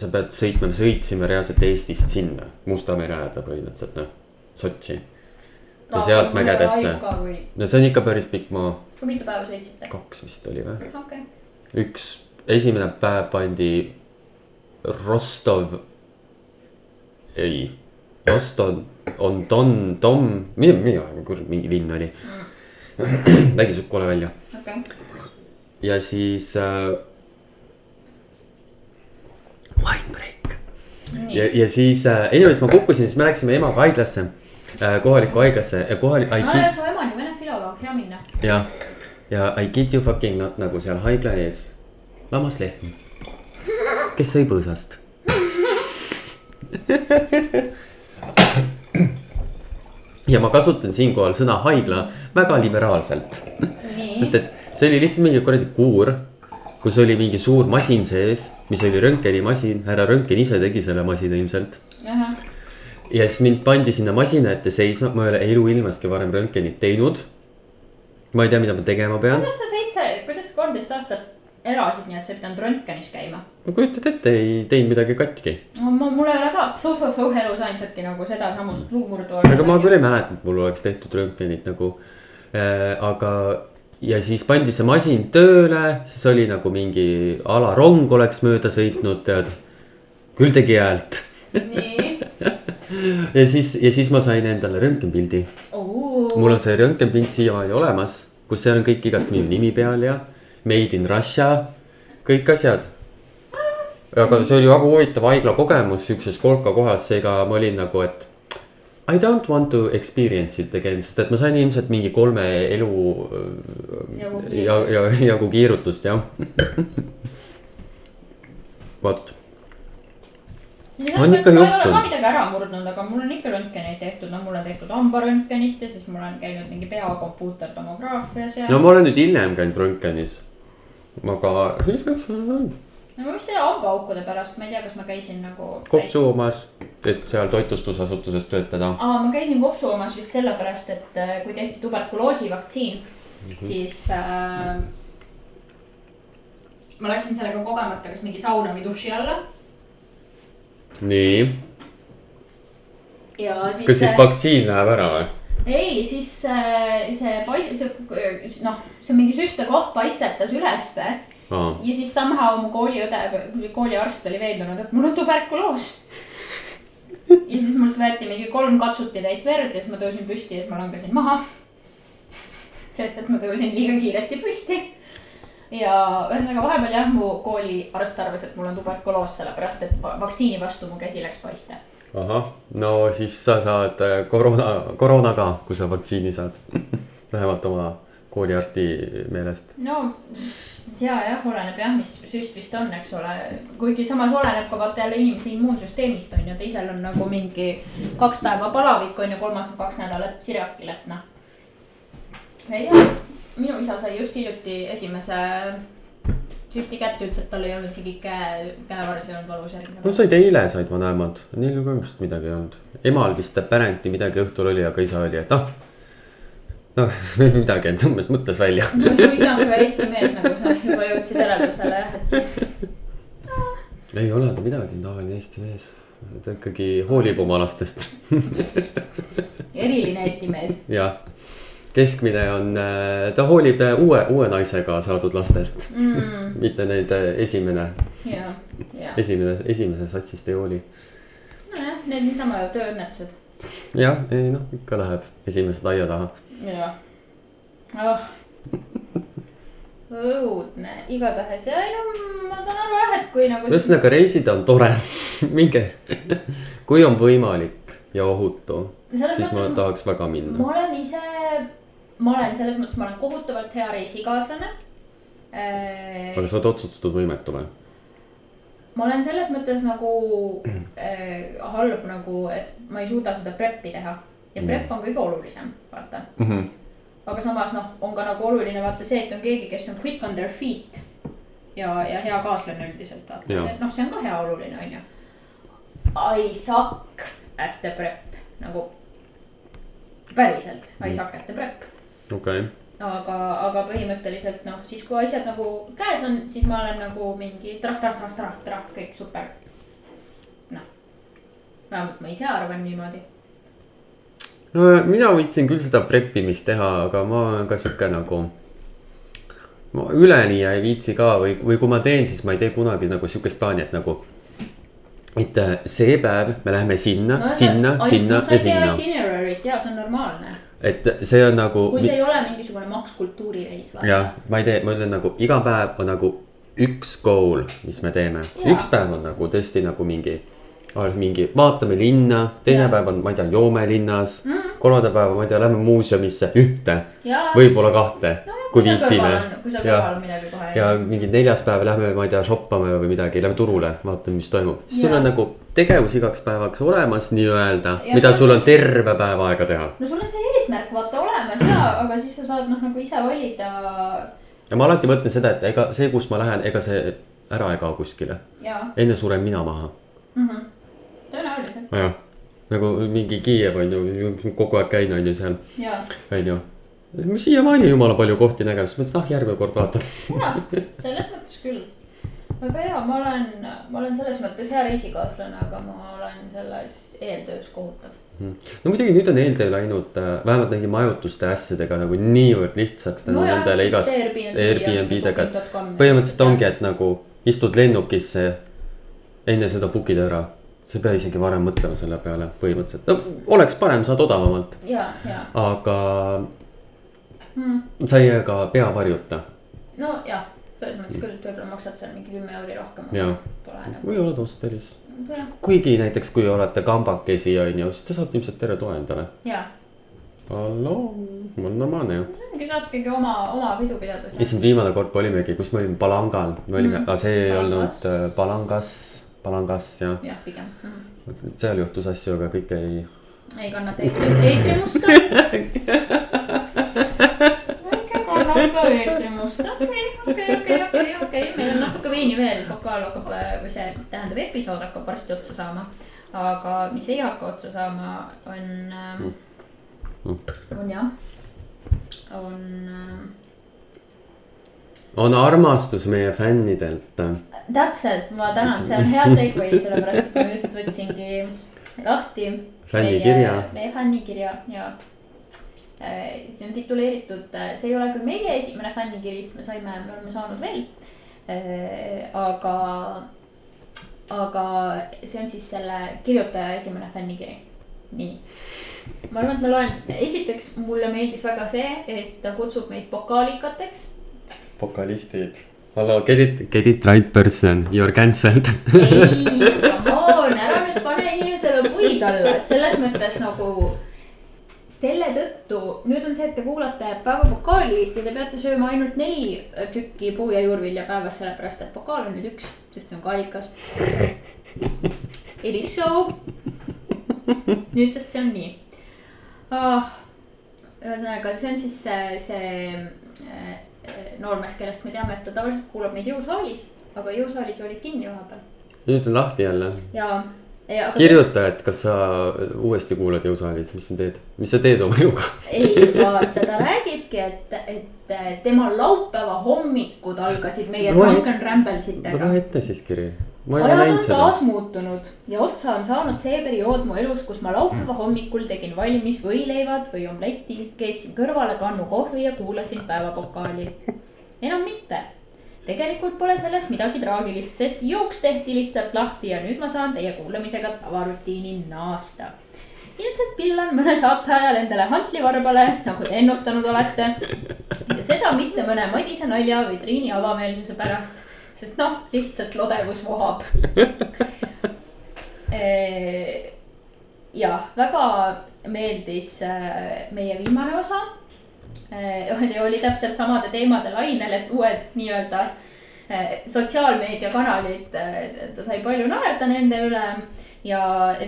sa pead sõitma, me sõitsime reaalselt Eestist sinna Musta mere äärde põhimõtteliselt noh, Sotši ja sealt mägedesse. no see on ikka päris pikk maa. kui mitu päeva sõitsite? kaks vist oli või okay.? üks, esimene päev pandi Rostov. ei, Rostov on Don, Tom, mina, mina, kurat, mingi linn oli nägi sihuke kole välja okay.. ja siis äh,. Wine break. ja, ja siis äh,, anyways ma kukkusin, siis me läksime emaga haiglasse Äh, kohalikku haiglasse ja kohalik. aa, su ema on ju vene filoloog, hea minna. jah, ja I kid you fucking not nagu seal haigla ees, lammaslehm, kes sõi põõsast ja ma kasutan siinkohal sõna haigla väga liberaalselt sest et see oli lihtsalt mingi kuradi kuur, kus oli mingi suur masin sees, mis oli röntgenimasin, härra Röntgen ise tegi selle masina ilmselt. ja siis mind pandi sinna masina ette seisma, ma ei ole eluilmaski varem röntgenit teinud. ma ei tea, mida ma tegema pean. kuidas sa aastat elasid nii, et sa ei pidanud röntgenis käima? no kujutad ette, ei teinud midagi katki. no ma, mul ei ole ka fuh-fuh-fuh elus ainsatki nagu sedasamust luumurdu. aga ma küll ei mäleta, et mul oleks tehtud röntgenit nagu äh,, aga ja siis pandi see masin tööle, siis oli nagu mingi alarong oleks mööda sõitnud, tead. küll tegi häält. ja siis, ja siis ma sain endale röntgenpildi mul on see röntgenpilt siiamaani olemas, kus seal on kõik igast minu nimi peal ja Made in Russia, kõik asjad. aga see oli väga huvitav haigla kogemus siukses kolka kohas, seega ma olin nagu, et I don't want to experience it again, sest et ma sain ilmselt mingi kolme elu jagu, ja, ja, jagu kiirutust, jah vot. on ikka juhtunud. ma ei ole ka midagi ära murdnud, aga mul on ikka röntgeneid tehtud, no mul on tehtud hambaröntgenit ja siis mul on käinud mingi peakompuutertomograafias ja. no ma olen nüüd hiljem käinud röntgenis, aga no mis selle hambaaukude pärast, ma ei tea, kas ma käisin nagu. kopsuomas, et seal toitlustusasutuses töötada. aa, ma käisin kopsuomas vist sellepärast, et äh, kui tehti tuberkuloosivaktsiin mm, -hmm. siis äh, ma läksin sellega kogemata kas mingi sauna või duši alla. nii. ja siis. kas siis vaktsiin läheb ära või? Ei, siis äh, see, see noh, see mingi süstekoht paistetas ülesse Aa. ja siis somehow mu kooliõde kooliarst oli veendunud, et mul on tuberkuloos. ja siis mult võeti mingi kolm katsutitäit verd ja siis ma tõusin püsti ja siis ma langesin maha. sest et ma tõusin liiga kiiresti püsti. ja ühesõnaga vahepeal jah, mu kooliarst arvas, et mul on tuberkuloos, sellepärast et vaktsiini vastu mu käsi läks paiste. Ahah, no siis sa saad äh, koroona, koroona ka, kui sa vaktsiini saad vähemalt oma kooliarsti meelest. no ja jah, oleneb jah, mis süst vist on, eks ole, kuigi samas oleneb ka vaata jälle inimese immuunsüsteemist on ju, teisel on nagu mingi kaks päeva palavik on ju, kolmas on kaks nädalat sirjakil, et noh. ei tea, minu isa sai just hiljuti esimese süsti kätte, ütles, et tal ei olnud isegi käe, käevarsi olnud valus järgmine päev. no said eile said vanemad, neil ju ka vist midagi ei olnud. emal vist apparently midagi õhtul oli, aga isa oli, et noh noh, midagi, et umbes mõtles välja. no su isa on ka Eesti mees, nagu sa juba jõudsid järeldusele jah, et siis. ei ole ta midagi, tavaline Eesti mees, ta ikkagi hoolib oma lastest eriline Eesti mees. jah, keskmine on, äh, ta hoolib äh, uue, uue naisega saadud lastest mm., mitte neid äh, esimene. esimene, esimese satsist ei hooli. nojah, need niisama tööõnnetused. jah, ei noh, ikka läheb esimesed aia taha jah oh. õudne, igatahes ja ei no ma saan aru jah, et kui nagu. ühesõnaga reisida on tore minge, kui on võimalik ja ohutu, siis ma tahaks väga minna. ma olen ise, ma olen selles mõttes, ma olen kohutavalt hea reisikaaslane äh,. aga sa oled otsustusvõimetu või? ma olen selles mõttes nagu äh, halb nagu, et ma ei suuda seda prep'i teha ja mm. prep on kõige olulisem, vaata mm. -hmm. aga samas noh, on ka nagu oluline vaata see, et on keegi, kes on quick on their feet. ja, ja hea kaaslane üldiselt vaata, noh, see on ka hea oluline, on ju. I suck at the prep nagu päriselt mm., I suck at the prep. Okay aga, aga põhimõtteliselt noh, siis kui asjad nagu käes on, siis ma olen nagu mingi trah-trah-trah-trah-trah, kõik super. noh, vähemalt ma ise arvan niimoodi no mina võtsin küll seda prep imist teha, aga ma olen ka sihuke nagu. ma üleni ei viitsi ka või, või kui ma teen, siis ma ei tee kunagi nagu sihukest plaani, et nagu. et äh, see päev me läheme sinna no,, sinna, sinna ja sinna. itinerary't ja see on normaalne et see on nagu. kui see ei ole mingisugune makskultuurireis. jah, ma ei tee, ma ütlen nagu iga päev on nagu üks goal, mis me teeme, üks päev on nagu tõesti nagu mingi mingi vaatame linna, teine ja. päev on, ma ei tea, joome linnas mm. kolmanda päeva, ma ei tea, lähme muuseumisse ühte, võib-olla kahte no,, kui viitsime. ja, ja mingi neljas päev lähme, ma ei tea, shoppame või midagi, lähme turule, vaatame, mis toimub. siis sul on nagu tegevus igaks päevaks olemas nii-öelda, mida sul on terve päev aega teha. no sul on see eesmärk vaata olemas ja, aga siis sa saad noh, nagu ise valida ja ma alati mõtlen seda, et ega see, kus ma lähen, ega see ära ei kao kuskile. enne suren mina maha mm. -hmm. Tõenäoliselt. jah, nagu mingi Kiiev on ju, kogu aeg käin, on ju seal. on ju siiamaani jumala palju kohti nägenud, siis mõtlesin, ah järgmine kord vaatan. ja, selles mõttes küll. aga ja ma olen, ma olen selles mõttes hea reisikaaslane, aga ma olen selles eeltöös kohutav Hmm. no muidugi nüüd on eeltöö läinud äh, vähemalt mingi majutuste asjadega nagu niivõrd lihtsaks tänu no nendele igast Airbnb-dega, et põhimõtteliselt ongi, et nagu istud lennukisse. enne seda book'id ära, sa ei pea isegi varem mõtlema selle peale põhimõtteliselt, no oleks parem, saad odavamalt. aga hmm. sa ei jää ka pea varjuta. nojah, selles mõttes küll, et võib-olla maksad seal mingi kümme euri rohkem. või oled hostelis kuigi näiteks, kui olete kambakesi on ju, siis te saate ilmselt terve toe endale. jaa. hallo, mul on normaalne ju. ongi, saategi oma, oma pidu pidada. issand, viimane kord olimegi, kus me olime Palangal, me olime mm., aga see ei olnud äh, Palangas, Palangas jah. jah, pigem mm.. seal juhtus asju, aga kõik ei. ei kannata eetrimusta natuke veetrimust, okei, okei, okei, okei, okei, meil on natuke veini veel, pokaal hakkab või see tähendab episood hakkab varsti otsa saama. aga mis ei hakka otsa saama, on mm., on jah, on. On armastus meie fännidelt. täpselt, ma tänan, see on hea segue, sellepärast et ma just võtsingi lahti. fännikirja. meie fännikirja ja see on tituleeritud, see ei ole küll meie esimene fännikiri, sest me saime, me oleme saanud veel. Aga, aga see on siis selle kirjutaja esimene fännikiri, nii. ma arvan, et ma loen, esiteks mulle meeldis väga see, et ta kutsub meid pokaalikateks. Pokalistid, hello, get it, get it right person, you are cancelled ei, come on, ära nüüd pane inimesele puid alla, selles mõttes nagu selle tõttu nüüd on see, et te kuulate päevapokaali ja te peate sööma ainult neli tükki puu- ja juurvilja päevas, sellepärast et pokaal on nüüd üks, sest see on kaalikas. It is so. nüüdsest see on nii ah,. ühesõnaga, see on siis see, see noormees, kellest me teame, et ta tavaliselt kuulab meid jõusaalis, aga jõusaalid ju olid kinni vahepeal. nüüd on lahti jälle. jaa kirjuta, et kas sa uuesti kuulad jõusaalis, mis sa teed, mis sa teed oma eluga? ei, vaata, ta räägibki, et, et tema laupäeva hommikud algasid meie Drunken Rambles itega. loe ette siis kiri. Ajad on taas muutunud ja otsa on saanud see periood mu elus, kus ma laupäeva hommikul tegin valmis võileivad või omletti, keetsin kõrvale kannu kohvi ja kuulasin päevapokaali. enam mitte tegelikult pole selles midagi traagilist, sest jooks tehti lihtsalt lahti ja nüüd ma saan teie kuulamisega tavarutiini naasta. ilmselt pillan mõne saate ajal endale hantlivarbale, nagu te ennustanud olete. ja seda mitte mõne Madise nalja või Triini avameelsuse pärast, sest noh, lihtsalt lodevus vohab jah, väga meeldis äh, meie viimane osa Äh, oli täpselt samade teemade lainel, et uued nii-öelda sotsiaalmeediakanalid, ta sai palju naerda nende üle. ja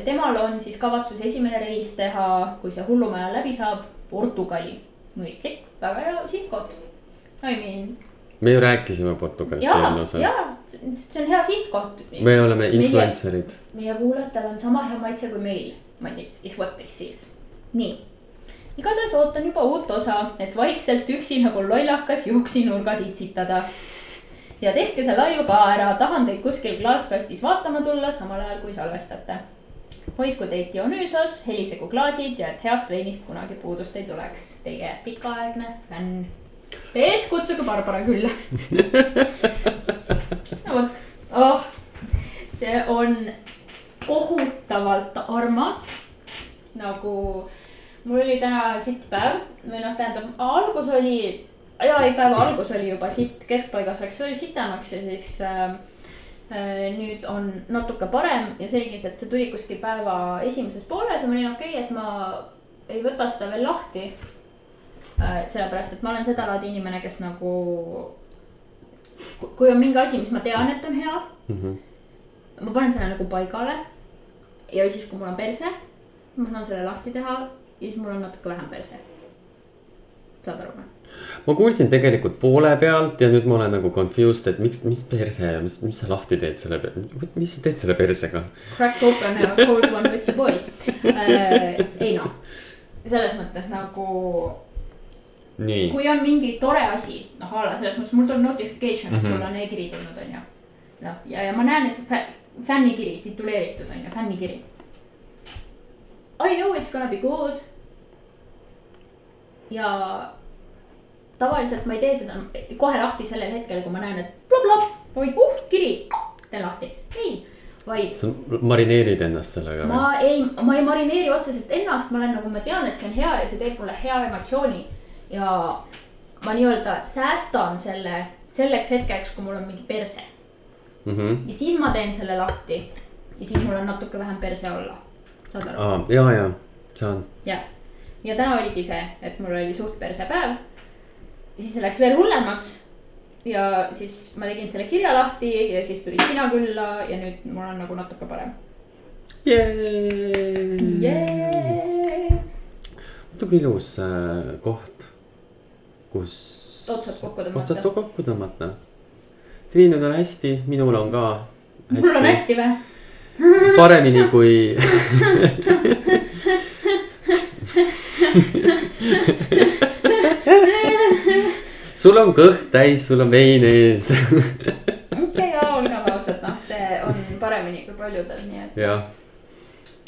temal on siis kavatsus esimene reis teha, kui see hullumaja läbi saab, Portugali. mõistlik, väga hea sihtkoht. I mean. Me ju rääkisime Portugalist eelnevas. jaa, see on hea sihtkoht. me oleme influencer'id. meie kuulajatel on sama hea maitse kui meil, Madis, is what this is. nii igatahes ootan juba uut osa, et vaikselt üksi nagu lollakas juuksinurgas itsitada. ja tehke see laiv ka ära, tahan teid kuskil klaaskastis vaatama tulla, samal ajal kui salvestate. hoidku teid Dionysos, helisegu klaasid ja et heast veinist kunagi puudust ei tuleks. Teie pikaaegne fänn. PS kutsuge Barbara külla no vot, oh, see on kohutavalt armas. Nagu mul oli täna sitt päev. Või noh, tähendab algus oli, jaa, ei päeva algus oli juba sitt, keskpaigas läks veel sitemaks ja siis äh, äh, nüüd on natuke parem ja selgis, et see tuli kuskil päeva esimeses pooles ja ma olin okei okay,, et ma ei võta seda veel lahti. Sellepärast, et ma olen sedalaadi inimene, kes nagu, kui on mingi asi, mis ma tean, et on hea mm. -hmm. ma panen selle nagu paigale ja siis, kui mul on perse, ma saan selle lahti teha ja siis mul on natuke vähem perse. saad aru või? ma kuulsin tegelikult poole pealt ja nüüd ma olen nagu confused, et miks, mis perse ja mis, mis sa lahti teed selle, mis sa teed selle persega? Crack open a cold one with the boys äh,. ei noh, selles mõttes nagu. Kui on mingi tore asi, noh a la selles mõttes mul tuleb notification, et mm -hmm. sul on e-kiri tulnud, on ju. noh, ja, ja ma näen, et see fännikiri, tituleeritud on ju, fännikiri. I know it's gonna be good. ja tavaliselt ma ei tee seda kohe lahti sellel hetkel, kui ma näen, et blop-blop, oi, uh, kiri, teen lahti, ei vaid. sa marineerid ennast sellega? ma ei, ma ei marineeri otseselt ennast, ma olen nagu, ma tean, et see on hea ja see teeb mulle hea emotsiooni. Ja ma nii-öelda säästan selle selleks hetkeks, kui mul on mingi perse mm. -hmm. ja siis ma teen selle lahti ja siis mul on natuke vähem perse olla, saad aru? ja, ja, saan. jah, ja täna oligi see, et mul oli suht perse päev siis see läks veel hullemaks. ja siis ma tegin selle kirja lahti ja siis tulid sina külla ja nüüd mul on nagu natuke parem yeah.. Yeah. kui ilus äh, koht, kus. otsad kokku tõmmata. otsad kokku tõmmata. Triinul on hästi, minul on ka. mul on hästi või? paremini kui sul on kõht täis, sul on vein ees okei, aga olgem ausad, noh, see on paremini kui paljudel, nii et. jah.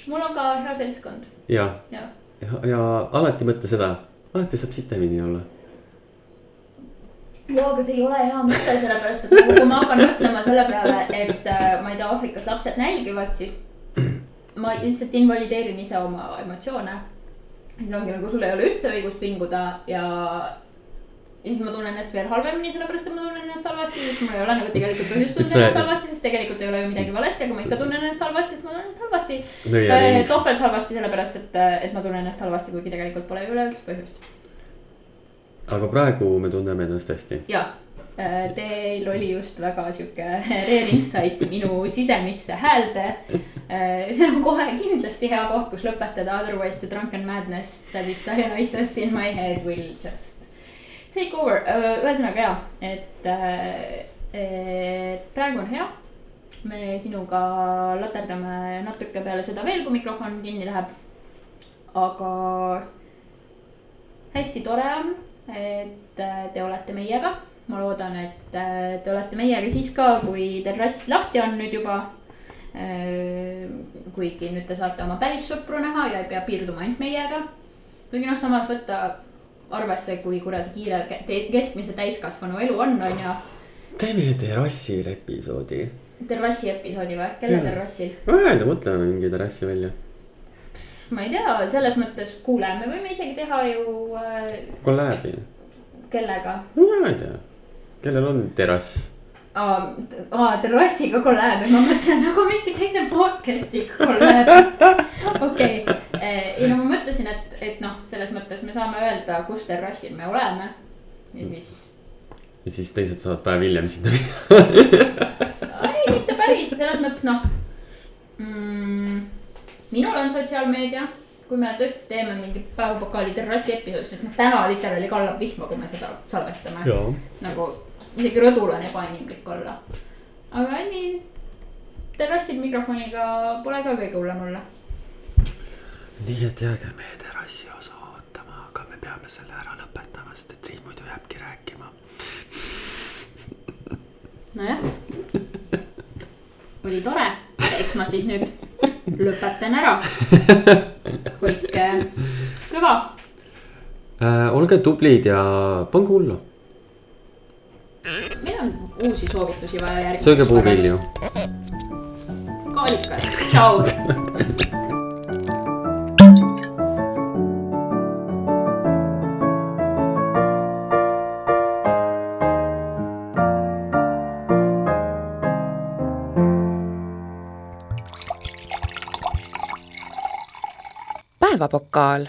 mul on ka hea seltskond. ja, ja, ja, ja alati mõtle seda, alati saab sitemini olla ja, aga see ei ole hea mõte, sellepärast et kui ma hakkan mõtlema selle peale, et äh, ma ei tea, Aafrikas lapsed nälgivad, siis ma lihtsalt invalideerin ise oma emotsioone. siis ongi nagu sul ei ole üldse õigust vinguda ja ja siis ma tunnen ennast veel halvemini, sellepärast et ma tunnen ennast halvasti, sest mul ei ole nagu tegelikult põhjust tunda ennast halvasti, sest tegelikult ei ole ju midagi valesti, aga ma ikka tunnen ennast halvasti, siis ma tunnen ennast halvasti no,. topelt halvasti, sellepärast et, et ma tunnen ennast halvasti, kuigi tegelikult pole ju üleüldse põhjust. Aga praegu me tunneme ennast hästi. ja, äh, teil oli just väga sihuke rare insight minu sisemisse häälde. Äh, see on kohe kindlasti hea koht, kus lõpetada, otherwise the drunken madness that is Dionysus in my head will just take over, ühesõnaga ja, et, et praegu on hea. me sinuga laterdame natuke peale seda veel, kui mikrofon kinni läheb. aga hästi tore on, et te olete meiega. ma loodan, et te olete meiega siis ka, kui terrass lahti on nüüd juba kuigi nüüd te saate oma päris sõpru näha ja ei pea piirduma ainult meiega. kuigi noh, samas võtta arvesse, kui kuradi kiire keskmise täiskasvanu elu on, on ju. teeme terrassil episoodi. terrassi episoodi või, kelle terrassil? öelda, mõtleme mingi terrassi välja. Ma ei tea, selles mõttes, kuule, me võime isegi teha ju äh.... kolläbi. kellega? ma ei tea, kellel on terrass aa, aa, terrassiga kolläbi, ma mõtlesin nagu mingi teise podcast'iga kolläbi. okei, eh, ei no ma mõtlesin, et, et noh, selles mõttes me saame öelda, kus terrassil me oleme ja siis. ja siis teised saavad päev hiljem sinna minna ei, mitte päris, selles mõttes noh mm,. Minul on sotsiaalmeedia kui me tõesti teeme mingi päevapokaali terrassi episoodi, sest noh, täna literaali kallab vihma, kui me seda salvestame. nagu isegi rõdul on ebainimlik olla. aga nii, terrassil mikrofoniga pole ka kõige hullem olla. nii et jääge meie terrassi osa ootama, aga me peame selle ära lõpetama, sest et Riit muidu jääbki rääkima. nojah, oli tore, eks ma siis nüüd lõpetan ära. hoidke kõva äh,. olge tublid ja pange hullu meil on uusi soovitusi vaja järgmiseks. sööge puuvilju. kaalikas, tšau päevapokaal